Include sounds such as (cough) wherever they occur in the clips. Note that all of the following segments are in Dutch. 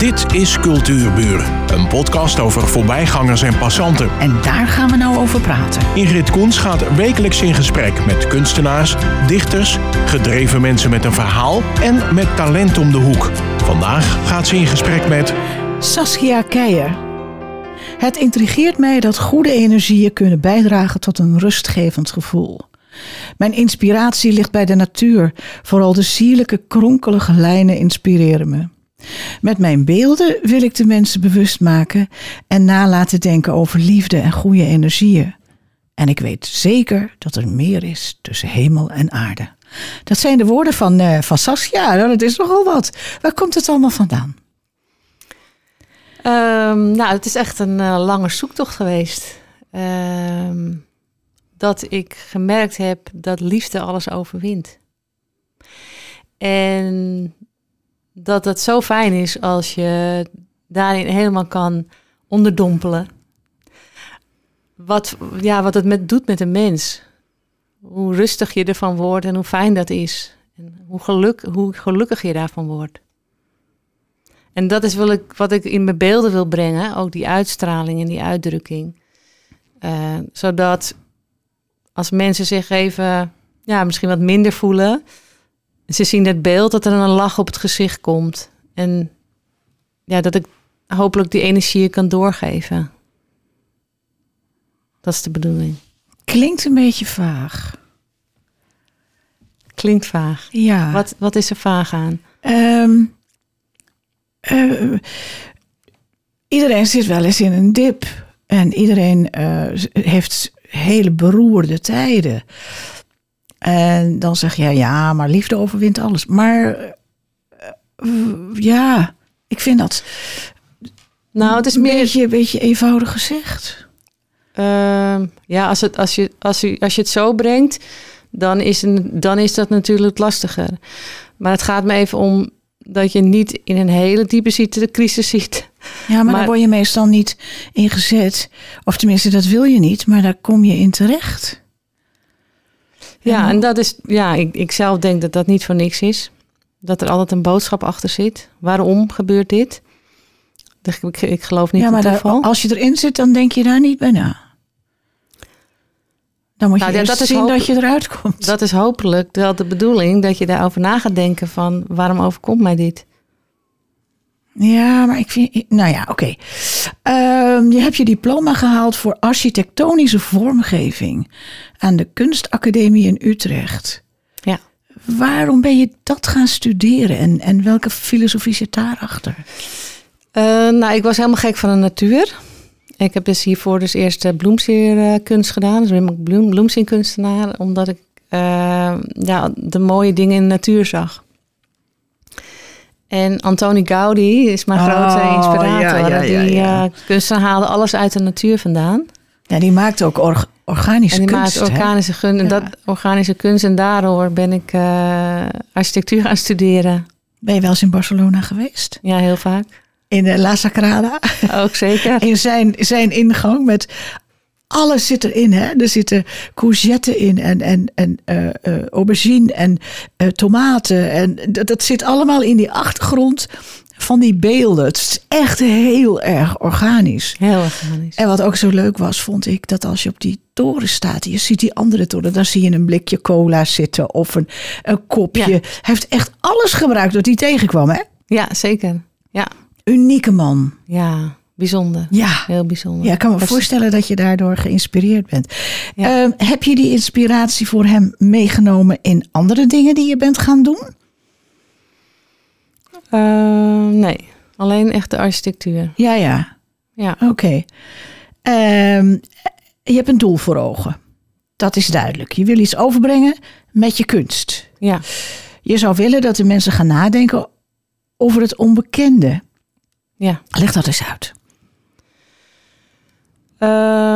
Dit is Cultuurburen, een podcast over voorbijgangers en passanten. En daar gaan we nou over praten. Ingrid Koens gaat wekelijks in gesprek met kunstenaars, dichters, gedreven mensen met een verhaal en met talent om de hoek. Vandaag gaat ze in gesprek met Saskia Keijer. Het intrigeert mij dat goede energieën kunnen bijdragen tot een rustgevend gevoel. Mijn inspiratie ligt bij de natuur. Vooral de sierlijke, kronkelige lijnen inspireren me. Met mijn beelden wil ik de mensen bewust maken en nalaten denken over liefde en goede energieën. En ik weet zeker dat er meer is tussen hemel en aarde. Dat zijn de woorden van, uh, van Saskia. Nou, dat is nogal wat. Waar komt het allemaal vandaan? Um, nou, het is echt een uh, lange zoektocht geweest. Um, dat ik gemerkt heb dat liefde alles overwint. En dat het zo fijn is als je daarin helemaal kan onderdompelen. Wat, ja, wat het met, doet met een mens. Hoe rustig je ervan wordt en hoe fijn dat is. En hoe, geluk, hoe gelukkig je daarvan wordt. En dat is ik, wat ik in mijn beelden wil brengen. Ook die uitstraling en die uitdrukking. Uh, zodat als mensen zich even, ja, misschien wat minder voelen. Ze zien het beeld dat er een lach op het gezicht komt. En ja, dat ik hopelijk die energie kan doorgeven. Dat is de bedoeling. Klinkt een beetje vaag. Klinkt vaag. Ja. Wat, wat is er vaag aan? Um, uh, iedereen zit wel eens in een dip. En iedereen uh, heeft hele beroerde tijden. En dan zeg je, ja, maar liefde overwint alles. Maar uh, ja, ik vind dat. Nou, het is meer. Een beetje, beetje eenvoudig gezegd. Uh, ja, als, het, als, je, als, je, als je het zo brengt, dan is, een, dan is dat natuurlijk lastiger. Maar het gaat me even om dat je niet in een hele diepe crisis ziet. Ja, maar, maar daar word je meestal niet in gezet. Of tenminste, dat wil je niet, maar daar kom je in terecht. Ja, en dat is, ja, ik, ik zelf denk dat dat niet voor niks is. Dat er altijd een boodschap achter zit. Waarom gebeurt dit? Ik, ik geloof niet ja, maar daar, als je erin zit, dan denk je daar niet bij na. Dan moet je nou, dat zien dat je eruit komt. Dat is hopelijk wel de bedoeling, dat je daarover na gaat denken van... waarom overkomt mij dit? Ja, maar ik vind. Nou ja, oké. Okay. Uh, je hebt je diploma gehaald voor architectonische vormgeving aan de Kunstacademie in Utrecht. Ja. Waarom ben je dat gaan studeren en, en welke filosofie zit daarachter? Uh, nou, ik was helemaal gek van de natuur. Ik heb dus hiervoor dus eerst bloemsierkunst gedaan. Dus ben ik bloem, omdat ik uh, ja, de mooie dingen in de natuur zag. En Antoni Gaudi is mijn oh, grote inspirator. Ja, ja, ja, die uh, kunstenaar haalde alles uit de natuur vandaan. Ja, die maakt ook or organische en die kunst. Maakt organische, en dat, organische kunst. En daardoor ben ik uh, architectuur gaan studeren. Ben je wel eens in Barcelona geweest? Ja, heel vaak. In de La Sagrada. Ook zeker. (laughs) In zijn, zijn ingang met alles zit erin. Hè? Er zitten courgetten in en, en, en uh, uh, aubergine en uh, tomaten. En dat, dat zit allemaal in die achtergrond van die beelden. Het is echt heel erg organisch. Heel organisch. En wat ook zo leuk was, vond ik, dat als je op die toren staat, je ziet die andere toren, dan zie je een blikje cola zitten of een, een kopje. Ja. Hij heeft echt alles gebruikt dat hij tegenkwam, hè? Ja, zeker. Ja. Unieke man. Ja. Bijzonder. Ja. Heel bijzonder. Ja, ik kan me voorstellen dat je daardoor geïnspireerd bent. Ja. Uh, heb je die inspiratie voor hem meegenomen in andere dingen die je bent gaan doen? Uh, nee, alleen echt de architectuur. Ja, ja. Ja. Oké. Okay. Uh, je hebt een doel voor ogen. Dat is duidelijk. Je wil iets overbrengen met je kunst. Ja. Je zou willen dat de mensen gaan nadenken over het onbekende. Ja. Leg dat eens uit. Uh,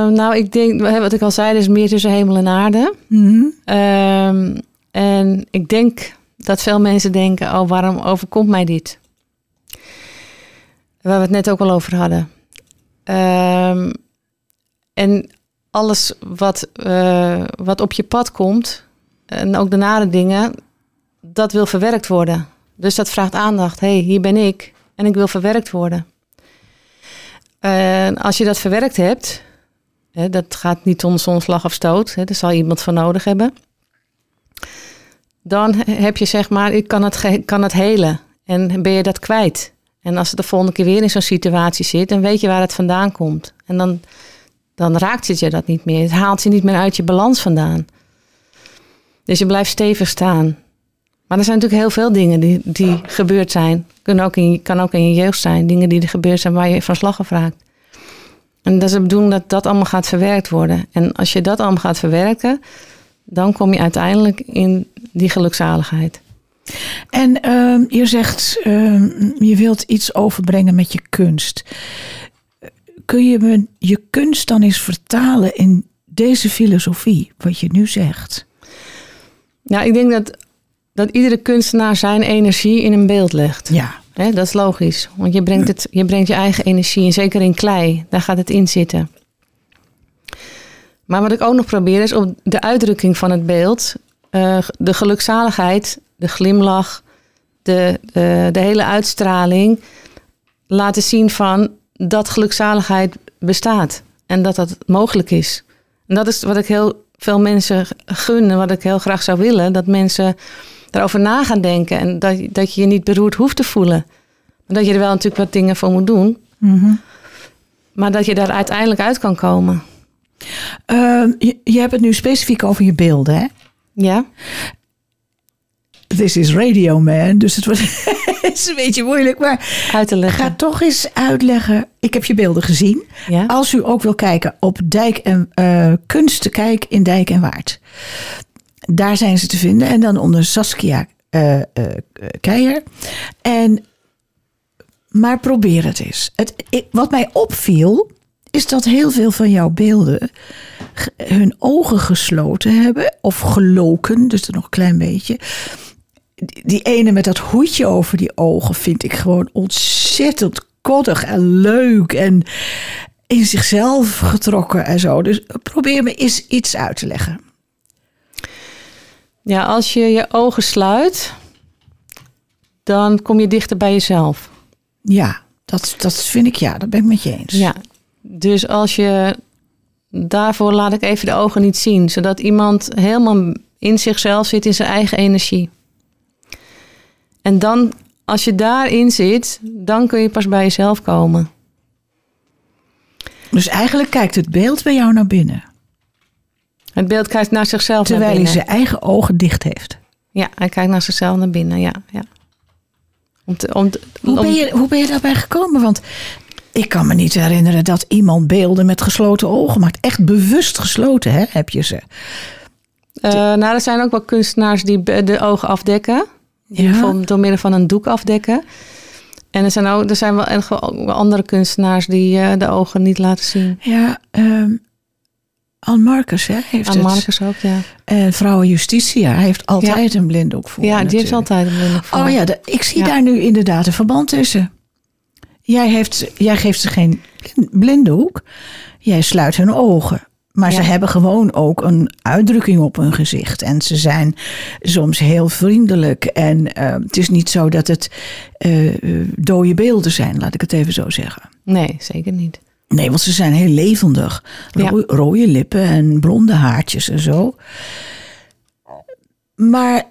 nou, ik denk, wat ik al zei, is meer tussen hemel en aarde. -hmm. uh, en ik denk dat veel mensen denken: oh, waarom overkomt mij dit? Waar we het net ook al over hadden. Uh, en alles wat, uh, wat op je pad komt, en ook de nare dingen, dat wil verwerkt worden. Dus dat vraagt aandacht. hey, hier ben ik. en ik wil verwerkt worden. En als je dat verwerkt hebt, hè, dat gaat niet om zonslag of stoot, hè, daar zal iemand voor nodig hebben. Dan heb je zeg maar, ik kan het, kan het helen en ben je dat kwijt. En als het de volgende keer weer in zo'n situatie zit, dan weet je waar het vandaan komt. En dan, dan raakt het je dat niet meer. Het haalt je niet meer uit je balans vandaan. Dus je blijft stevig staan. Maar er zijn natuurlijk heel veel dingen die, die gebeurd zijn. Kunnen ook in, kan ook in je jeugd zijn. Dingen die er gebeurd zijn waar je van slag raakt. En dat is de bedoeling dat dat allemaal gaat verwerkt worden. En als je dat allemaal gaat verwerken, dan kom je uiteindelijk in die gelukzaligheid. En ehm, je zegt, ehm, je wilt iets overbrengen met je kunst. Kun je je kunst dan eens vertalen in deze filosofie, wat je nu zegt? Nou, ik denk dat, dat iedere kunstenaar zijn energie in een beeld legt. Ja. Hè, dat is logisch. Want je brengt, het, je brengt je eigen energie. En zeker in klei, daar gaat het in zitten. Maar wat ik ook nog probeer is op de uitdrukking van het beeld. eh, de gelukzaligheid, de glimlach, de, de, de hele uitstraling. Laten zien van dat gelukzaligheid bestaat. En dat dat mogelijk is. En dat is wat ik heel veel mensen gun. En wat ik heel graag zou willen. Dat mensen daarover na gaan denken. En dat, dat je je niet beroerd hoeft te voelen. Maar dat je er wel natuurlijk wat dingen voor moet doen. Mhm. Maar dat je daar uiteindelijk uit kan komen. Ehm, je, je hebt het nu specifiek over je beelden, hè? Ja? This is radio, man. Dus het, wordt, (laughs) het is een beetje moeilijk. Maar Uit te leggen. ga toch eens uitleggen. Ik heb je beelden gezien. Ja? Als u ook wil kijken op Dijk en eh Kunst te kijken in Dijk en Waard. Daar zijn ze te vinden. En dan onder Saskia eh, Keijer. En, maar probeer het eens. Het, ik- wat mij opviel, is dat heel veel van jouw beelden hun ogen gesloten hebben. Of geloken, dus er nog een klein beetje. Die, die ene met dat hoedje over die ogen vind ik gewoon ontzettend koddig en leuk. En in zichzelf getrokken en zo. Dus probeer me eens iets uit te leggen. Ja, als je je ogen sluit, dan kom je dichter bij jezelf. Ja, dat, dat vind ik ja, dat ben ik met je eens. Ja. Dus als je. Daarvoor laat ik even de ogen niet zien, zodat iemand helemaal in zichzelf zit, in zijn eigen energie. En dan, als je daarin zit, dan kun je pas bij jezelf komen. Dus eigenlijk kijkt het beeld bij jou naar binnen. Het beeld kijkt naar zichzelf Terwijl naar hij binnen. zijn eigen ogen dicht heeft. Ja, hij kijkt naar zichzelf naar binnen, ja. ja. Om te, om te- Hoe ben, je, hoe ben je daarbij gekomen? Want ik kan me niet herinneren dat iemand beelden met gesloten ogen maakt. Echt bewust gesloten, hè, heb je ze. Eh, nou, er zijn ook wel kunstenaars die de ogen afdekken. Ja. door middel van een doek afdekken. En er zijn, ook, er zijn wel andere kunstenaars die eh, de ogen niet laten zien. Ja, ehm Ann Marcus hè, heeft het. Marcus ook, ja. En vrouwen Justitia heeft altijd een blinddoek voor. Ja, die heeft altijd een blinde voor. Oh ja, de- ik zie Ja. daar nu inderdaad een verband tussen. Jij, heeft, jij geeft ze geen blind- blinddoek. Jij sluit hun ogen. Maar ze Ja. hebben gewoon ook een uitdrukking op hun gezicht. En ze zijn soms heel vriendelijk. En eh, het is niet zo dat het eh, dode beelden zijn, laat ik het even zo zeggen. Nee, zeker niet. Nee, want ze zijn heel levendig. Ja. Rode lippen en blonde haartjes en zo. Maar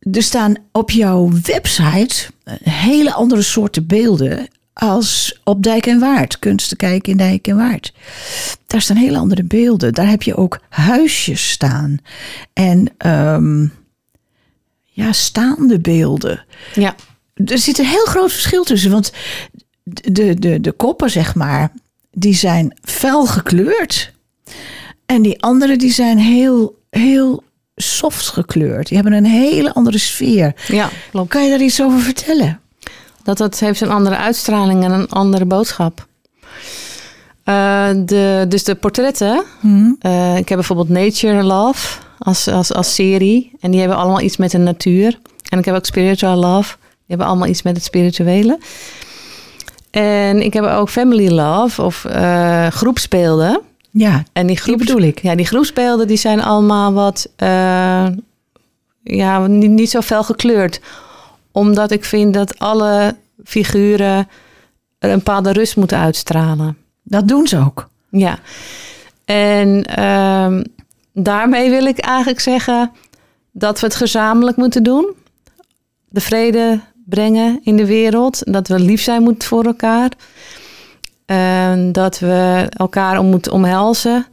er staan op jouw website een hele andere soorten beelden als op Dijk en Waard. Kunst te kijken in Dijk en Waard. Daar staan hele andere beelden. Daar heb je ook huisjes staan. En ehm, ja, staande beelden Ja, er zit een heel groot verschil tussen. Want de, de, de koppen, zeg maar, die zijn fel gekleurd. En die andere, die zijn heel, heel soft gekleurd. Die hebben een hele andere sfeer. ja, klopt. Kan je daar iets over vertellen? Dat, dat heeft een andere uitstraling en een andere boodschap. Eh, de, dus de portretten. eh, ik heb bijvoorbeeld Nature Love als, als, als serie. En die hebben allemaal iets met de natuur. En ik heb ook Spiritual Love. Die hebben allemaal iets met het spirituele. En ik heb ook Family Love of eh groepsbeelden. Ja, En die, groeps, bedoel ik. Ja, die groepsbeelden die zijn allemaal wat... eh, ja, niet, niet zo fel gekleurd. Omdat ik vind dat alle figuren een bepaalde rust moeten uitstralen. Dat doen ze ook. Ja. En ehm, daarmee wil ik eigenlijk zeggen dat we het gezamenlijk moeten doen. De vrede brengen in de wereld. Dat we lief zijn moeten voor elkaar. Dat we elkaar om moeten omhelzen.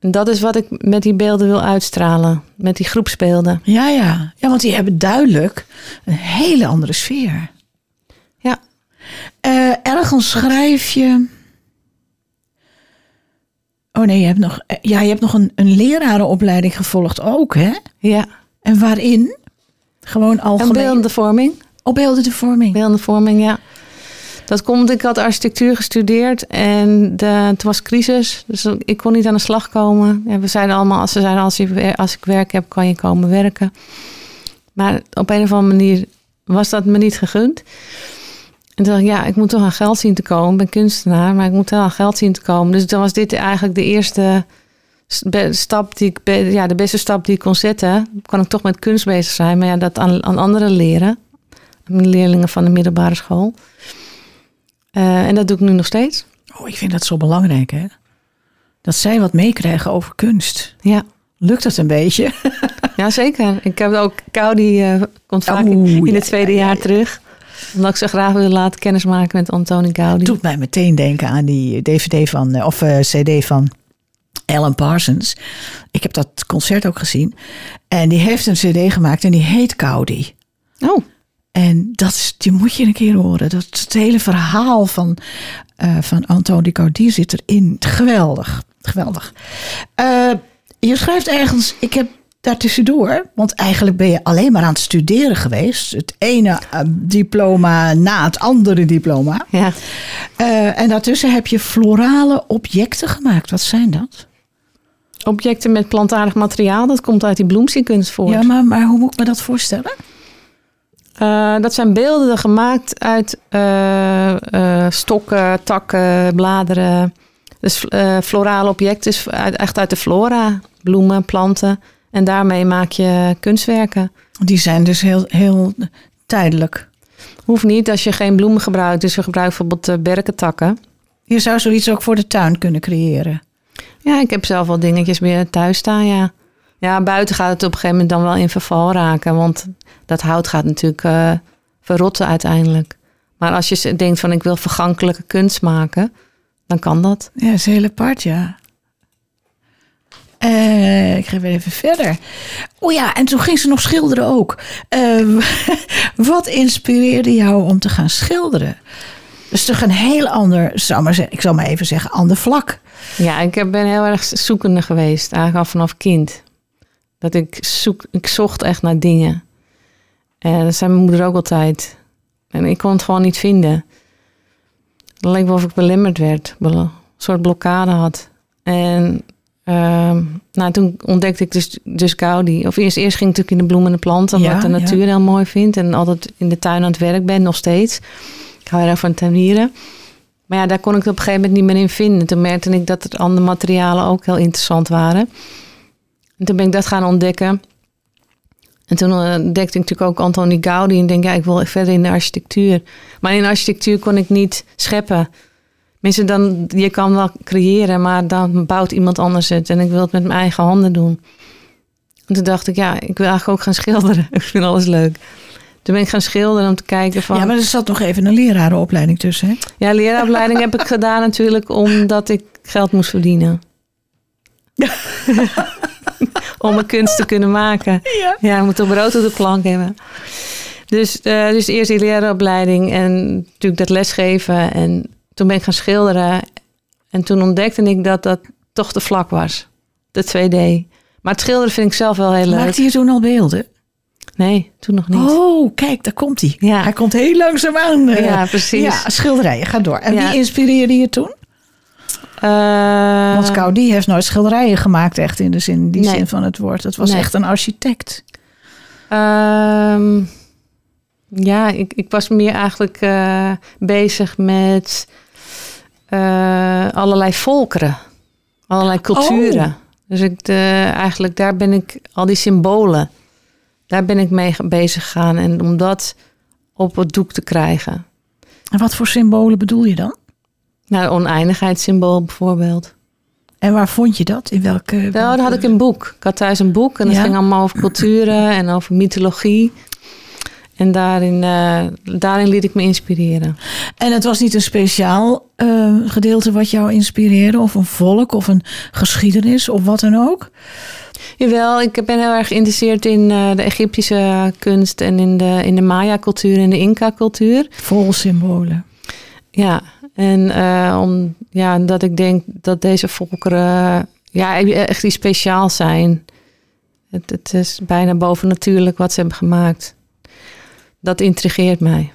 En dat is wat ik met die beelden wil uitstralen. Met die groepsbeelden. Ja, ja. Ja, want die hebben duidelijk een hele andere sfeer. Ja. Eh, ergens schrijf je. Oh nee, je hebt nog, eh, ja, je hebt nog een, een lerarenopleiding gevolgd ook, hè? Ja. En waarin? Gewoon En algemeen. vorming. Op beeldende vorming. Beeldende vorming, ja. Dat komt, ik had architectuur gestudeerd en het was crisis. Dus ik kon niet aan de slag komen. Ja, we zeiden allemaal, als ze zeiden, als, je, als ik werk heb, kan je komen werken. Maar op een of andere manier was dat me niet gegund. En toen dacht ik, ja, ik moet toch aan geld zien te komen. Ik ben kunstenaar, maar ik moet wel aan geld zien te komen. Dus dan was dit eigenlijk de eerste stap die ik, ja, de beste stap die ik kon zetten. Kan ik toch met kunst bezig zijn, maar ja, dat aan, aan anderen leren. Leerlingen van de middelbare school. Eh, en dat doe ik nu nog steeds. Oh, ik vind dat zo belangrijk, hè? Dat zij wat meekrijgen over kunst. Ja, Lukt dat een beetje? (laughs) ja zeker. Ik heb ook Kou, die eh, komt vaak in ja, het tweede ja, ja, jaar ja. terug. Omdat ik zo graag wil laten kennismaken met Antoni Gaudi. doet mij meteen denken aan die DVD van, eh, of CD van Alan Parsons. Ik heb dat concert ook gezien. En die heeft een CD gemaakt en die heet Gaudi. Oh, En dat is, die moet je een keer horen. Dat het hele verhaal van, eh van Antoine Gaudi zit erin. Geweldig, geweldig. Eh, je schrijft ergens, ik heb daartussendoor, want eigenlijk ben je alleen maar aan het studeren geweest. Het ene eh, diploma na het andere diploma. ja. En daartussen heb je florale objecten gemaakt. Wat zijn dat? Objecten met plantaardig materiaal, dat komt uit die bloemsiekunst voort. Ja, maar, maar hoe moet ik me dat voorstellen? Eh, dat zijn beelden gemaakt uit eh, eh, stokken, takken, bladeren. Dus florale objecten is uit, echt uit de flora. Bloemen, planten. En daarmee maak je kunstwerken. Die zijn dus heel, heel tijdelijk. Hoeft niet als je geen bloemen gebruikt. Dus je gebruikt bijvoorbeeld berkentakken. Je zou zoiets ook voor de tuin kunnen creëren. Ja, ik heb zelf wel dingetjes meer thuis staan, ja. Ja, buiten gaat het op een gegeven moment dan wel in verval raken. Want dat hout gaat natuurlijk eh, verrotten uiteindelijk. Maar als je denkt van ik wil vergankelijke kunst maken, dan kan dat. Ja, dat is heel apart, ja. Eh, ik ga weer even verder. Oh ja, en toen ging ze nog schilderen ook. Eh, (laughs) wat inspireerde jou om te gaan schilderen? Dat is toch een heel ander, maar ik zal maar even zeggen, ander vlak. Ja, ik ben heel erg zoekende geweest, eigenlijk al vanaf kind. Dat ik zoek, ik zocht echt naar dingen. En dat zei mijn moeder ook altijd. En ik kon het gewoon niet vinden. Het leek wel of ik belemmerd werd, een soort blokkade had. En ehm, nou, toen ontdekte ik dus, dus Gaudi. Of eerst, eerst ging ik natuurlijk in de bloemen en de planten, omdat Ja, ik de ja. natuur heel mooi vind. En altijd in de tuin aan het werk ben, nog steeds. Ik hou heel erg van tuinieren. Maar ja, daar kon ik het op een gegeven moment niet meer in vinden. Toen merkte ik dat er andere materialen ook heel interessant waren. En toen ben ik dat gaan ontdekken. En toen eh, ontdekte ik natuurlijk ook Antoni Gaudi. En denk, ja, ik wil verder in de architectuur. Maar in architectuur kon ik niet scheppen. Mensen, dan, je kan wel creëren, maar dan bouwt iemand anders het. En ik wil het met mijn eigen handen doen. En toen dacht ik, ja, ik wil eigenlijk ook gaan schilderen. (laughs) Ik vind alles leuk. Toen ben ik gaan schilderen om te kijken van... Ja, maar er zat nog even een lerarenopleiding tussen. Hè? Ja, leraaropleiding heb ik (laughs) gedaan natuurlijk omdat ik geld moest verdienen. (laughs) (laughs) Om mijn kunst te kunnen maken. Ja. Ja, ik moet toch brood op de plank hebben. Dus, eh, dus eerst die leraaropleiding en natuurlijk dat lesgeven. En toen ben ik gaan schilderen. En toen ontdekte ik dat dat toch te vlak was. De 2D. Maar het schilderen vind ik zelf wel heel leuk. Maakte je toen al beelden? Nee, toen nog niet. Oh, kijk, daar komt hij. Ja. Hij komt heel langzaam aan. Ja, precies. Ja, schilderijen, ga door. En Ja. wie inspireerde je toen? Eh, Want Gaudi heeft nooit schilderijen gemaakt, echt in de zin, die Nee. zin van het woord. Het was Nee. echt een architect. Ehm, ja, ik, ik was meer eigenlijk eh, bezig met eh, allerlei volkeren, allerlei culturen. Dus ik, de, eigenlijk daar ben ik, al die symbolen, daar ben ik mee bezig gegaan. En om dat op het doek te krijgen. En wat voor symbolen bedoel je dan? Nou, oneindigheidssymbool bijvoorbeeld. En waar vond je dat? In welke? Nou, dat had ik een boek. Ik had thuis een boek en dat Ja. ging allemaal over culturen en over mythologie. En daarin, eh, daarin liet ik me inspireren. En het was niet een speciaal eh, gedeelte wat jou inspireerde, of een volk, of een geschiedenis, of wat dan ook? Jawel, ik ben heel erg geïnteresseerd in eh, de Egyptische kunst en in de, in de Maya-cultuur en de Inca-cultuur. Vol symbolen. Ja, en eh, om, ja, dat ik denk dat deze volkeren ja, echt iets speciaals zijn. Het, het is bijna bovennatuurlijk wat ze hebben gemaakt. Dat intrigeert mij.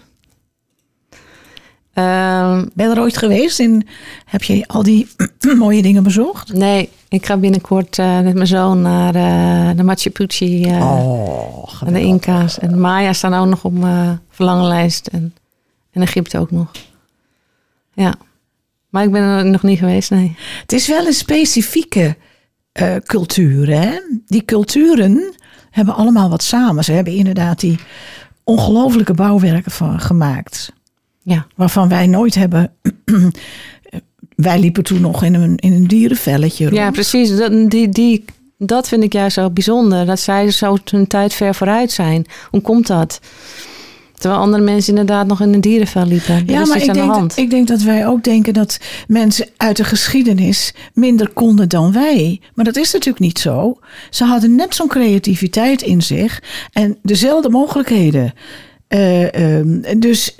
Ehm, Ben je er ooit geweest? In, heb je al die (clears throat) mooie dingen bezocht? nee, ik ga binnenkort eh, met mijn zoon naar eh, de Machu Picchu oh, en de Inca's. En de Maya staan ook nog op mijn verlanglijst. En, en Egypte ook nog. Ja. Maar ik ben er nog niet geweest, nee. Het is wel een specifieke eh, cultuur. Hè? Die culturen hebben allemaal wat samen. Ze hebben inderdaad die ongelofelijke bouwwerken van gemaakt. Ja. Waarvan wij nooit hebben. (clears throat) wij liepen toen nog in een, in een dierenvelletje rond. Ja, precies. Dat, die, die, dat vind ik juist zo bijzonder. Dat zij zo hun tijd ver vooruit zijn. Hoe komt dat? Terwijl andere mensen inderdaad nog in een dierenvel liepen. Ja, maar iets ik aan de denk, hand. ik denk dat wij ook denken dat mensen uit de geschiedenis minder konden dan wij. Maar dat is natuurlijk niet zo. Ze hadden net zo'n creativiteit in zich en dezelfde mogelijkheden. Eh, ehm, dus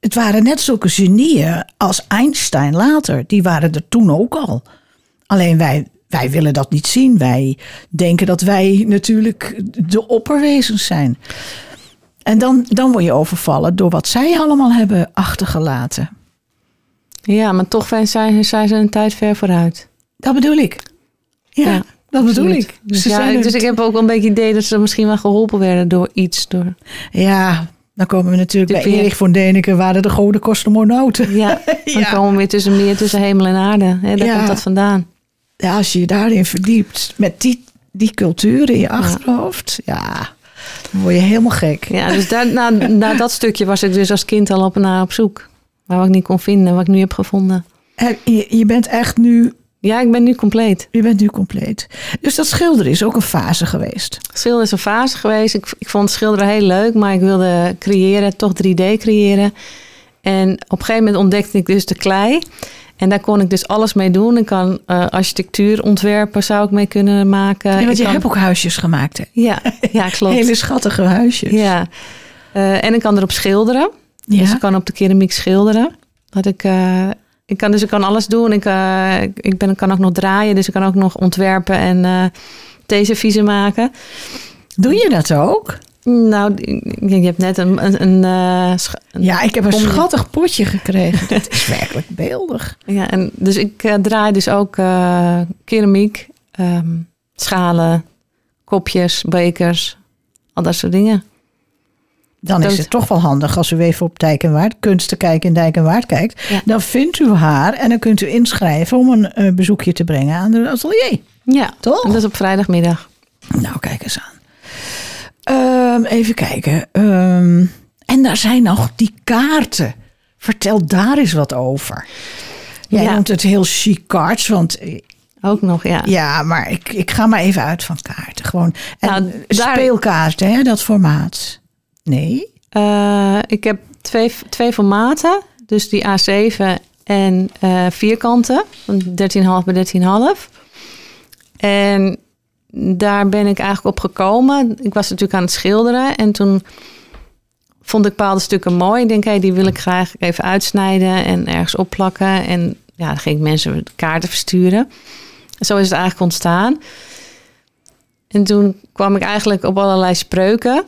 het waren net zulke genieën als Einstein later. Die waren er toen ook al. Alleen wij, wij willen dat niet zien. Wij denken dat wij natuurlijk de opperwezens zijn. En dan, dan word je overvallen door wat zij allemaal hebben achtergelaten. Ja, maar toch zijn, zijn, zijn ze een tijd ver vooruit. Dat bedoel ik. Ja, Ja, dat bedoel Absoluut. ik. Dus, ja, dus ik heb ook wel een beetje het idee dat ze misschien wel geholpen werden door iets. Door, ja, dan komen we natuurlijk bij. Erich von Däniken waren de goden kosmonauten. ja, (laughs) dan Ja. komen we weer tussen meer tussen hemel en aarde. Hè, daar komt dat vandaan. Ja, als je je daarin verdiept met die, die cultuur in je achterhoofd, ja, dan word je helemaal gek. Ja, dus daar, na, na dat stukje was ik dus als kind al op naar op zoek. Maar wat ik niet kon vinden, wat ik nu heb gevonden. En Je, je bent echt nu, Ja, ik ben nu compleet. je bent nu compleet. Dus dat schilderen is ook een fase geweest. Schilderen is een fase geweest. Ik, ik vond schilderen heel leuk, maar ik wilde creëren, toch 3D creëren. En op een gegeven moment ontdekte ik dus de klei. En daar kon ik dus alles mee doen. Ik kan eh, architectuur ontwerpen, zou ik mee kunnen maken. Ja, Ik want je kan- hebt ook huisjes gemaakt. Hè? Ja, ja (laughs) klopt. Hele schattige huisjes. Ja. Eh, en ik kan erop schilderen. Ja. Dus ik kan op de keramiek schilderen. Dat ik, eh, ik kan, dus ik kan alles doen. Ik, ik ben, kan ook nog draaien, dus ik kan ook nog ontwerpen en theeserviezen maken. Doe je dat ook? Nou, je hebt net een, een, een, eh, een- Ja, ik heb een schattig potje gekregen. (laughs) Dat is werkelijk beeldig. ja, en dus ik eh, draai dus ook eh, keramiek, ehm, schalen, kopjes, bekers, al dat soort dingen. Dan is het toch wel handig als u even op Dijk en Waard, kunst te kijken in Dijk en Waard kijkt. Ja. Dan vindt u haar en dan kunt u inschrijven om een bezoekje te brengen aan de atelier. Ja, Toch? en dat is op vrijdagmiddag. Nou, kijk eens aan. Ehm, even kijken. Ehm, en daar zijn nog die kaarten. Vertel daar eens wat over. Jij Ja. noemt het heel chic cards, want eh, Ook nog, ja. ja, maar ik, ik ga maar even uit van kaarten. Gewoon en Nou, daar- speelkaarten, hè, dat formaat. Nee? Eh, ik heb twee, twee formaten. Dus die A7 en eh, vierkanten. Van 13,5 bij 13,5. En daar ben ik eigenlijk op gekomen. Ik was natuurlijk aan het schilderen. En toen vond ik bepaalde stukken mooi. Ik denk, die wil ik graag even uitsnijden en ergens opplakken. En ja, dan ging ik mensen kaarten versturen. Zo is het eigenlijk ontstaan. En toen kwam ik eigenlijk op allerlei spreuken.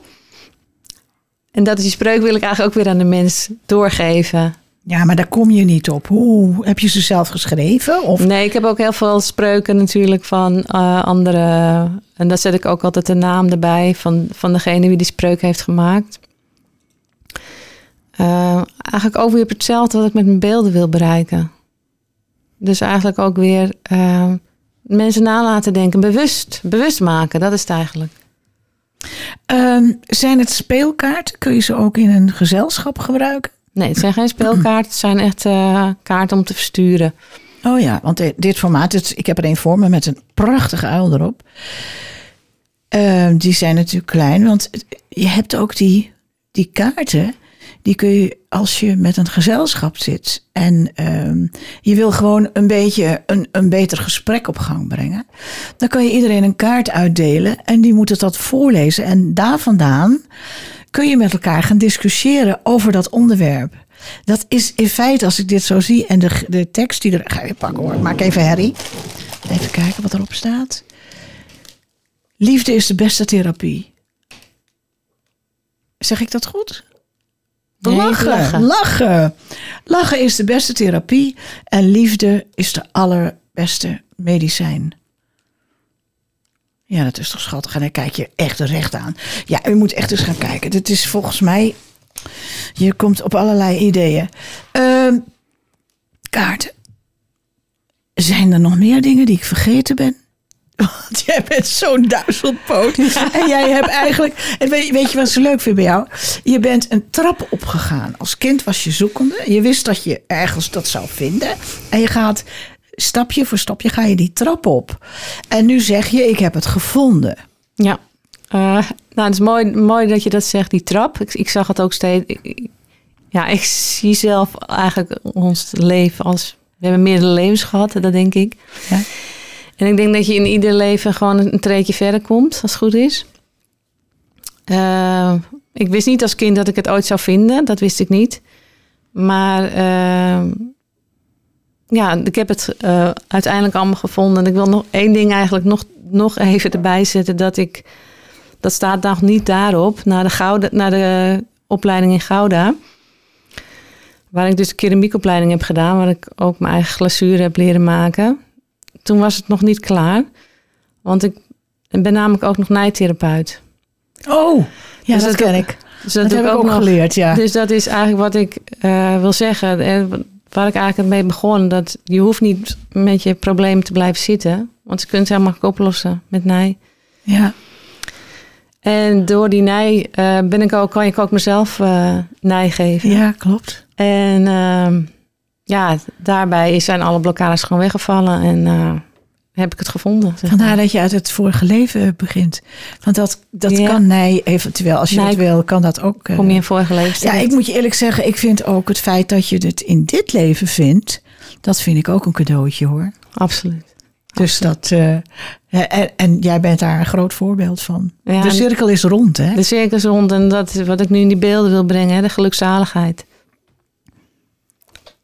En dat is die spreuk wil ik eigenlijk ook weer aan de mens doorgeven. Ja, maar daar kom je niet op. Hoe heb je ze zelf geschreven? Of Nee, ik heb ook heel veel spreuken natuurlijk van eh anderen. En daar zet ik ook altijd de naam erbij van, van degene wie die spreuk heeft gemaakt. Eh, eigenlijk ook weer op hetzelfde wat ik met mijn beelden wil bereiken. Dus eigenlijk ook weer eh, mensen nalaten denken, bewust, bewust maken, dat is het eigenlijk. Ehm, zijn het speelkaarten? Kun je ze ook in een gezelschap gebruiken? Nee, het zijn geen speelkaarten. Het zijn echt eh, kaarten om te versturen. Oh ja, want di- dit formaat, ik heb er een voor me met een prachtige uil erop. Ehm, die zijn natuurlijk klein, want je hebt ook die, die kaarten. Die kun je als je met een gezelschap zit en ehm, je wil gewoon een beetje een, een beter gesprek op gang brengen. Dan kan je iedereen een kaart uitdelen en die moet het dat voorlezen. En daar vandaan kun je met elkaar gaan discussiëren over dat onderwerp. Dat is in feite, als ik dit zo zie, en de, de tekst die er. Ga je pakken hoor, maak even herrie. Even kijken wat erop staat. Liefde is de beste therapie. Zeg ik dat goed? Nee, lachen, lachen. lachen. Lachen is de beste therapie en liefde is de allerbeste medicijn. Ja, dat is toch schattig. En dan kijk je echt recht aan. Ja, u moet echt eens gaan kijken. Dit is volgens mij... Je komt op allerlei ideeën. Ehm, kaarten. Zijn er nog meer dingen die ik vergeten ben? (laughs) Want jij bent zo'n duizelpoot. En jij hebt eigenlijk... En weet, weet je wat zo leuk vind bij jou? Je bent een trap opgegaan. Als kind was je zoekende. Je wist dat je ergens dat zou vinden. En je gaat stapje voor stapje ga je die trap op. En nu zeg je, ik heb het gevonden. Ja. Eh, nou, het is mooi, mooi dat je dat zegt, die trap. Ik, ik zag het ook steeds. ik- ja, ik zie zelf eigenlijk ons leven als. We hebben meerdere levens gehad, dat denk ik. Ja. En ik denk dat je in ieder leven gewoon een treedje verder komt, als het goed is. Eh, ik wist niet als kind dat ik het ooit zou vinden, dat wist ik niet. Maar eh, ja, ik heb het eh, uiteindelijk allemaal gevonden. En ik wil nog één ding eigenlijk nog, nog even erbij zetten. Dat ik, dat staat nog niet daarop, naar de, Gouda, naar de opleiding in Gouda. Waar ik dus de keramiekopleiding heb gedaan. Waar ik ook mijn eigen glazuur heb leren maken. Toen was het nog niet klaar. Want ik ben namelijk ook nog nijtherapeut. Oh, ja, Dus dat dat- ken ik. Dus Dat, heb ik ook nog. geleerd, ja. Dus dat is eigenlijk wat ik eh, wil zeggen. Waar ik eigenlijk mee begon. Dat je hoeft niet met je problemen te blijven zitten. Want je kunt ze helemaal oplossen met nij. ja. En door die nij eh, ben ik ook, kan ik ook mezelf eh nij geven. Ja, klopt. En ehm, ja, daarbij zijn alle blokkades gewoon weggevallen. En eh, heb ik het gevonden. zeg Vandaar maar. dat je uit het vorige leven begint. Want dat, dat Ja. kan nee, eventueel. Als je Nee, dat wil, kan dat ook. eh, Kom je in vorige leven ja, ik moet je eerlijk zeggen, ik vind ook het feit dat je het in dit leven vindt, dat vind ik ook een cadeautje hoor. Absoluut. Dus dat. eh, en, en jij bent daar een groot voorbeeld van. Ja, de cirkel is rond, hè? De cirkels rond en dat is wat ik nu in die beelden wil brengen. Hè, de gelukzaligheid.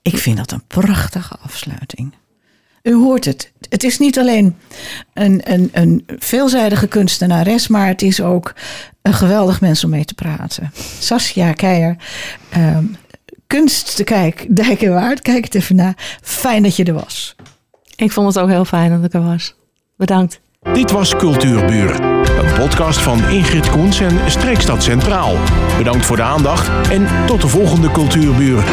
Ik vind dat een prachtige afsluiting. U hoort het. Het is niet alleen een, een, een veelzijdige kunstenares, maar het is ook een geweldig mens om mee te praten. Saskia Keijer, ehm, kunst te kijk, dijk en waard. Kijk het even na. Fijn dat je er was. Ik vond het ook heel fijn dat ik er was. Bedankt. Dit was Cultuurburen, een podcast van Ingrid Koens en Streekstad Centraal. Bedankt voor de aandacht en tot de volgende Cultuurburen.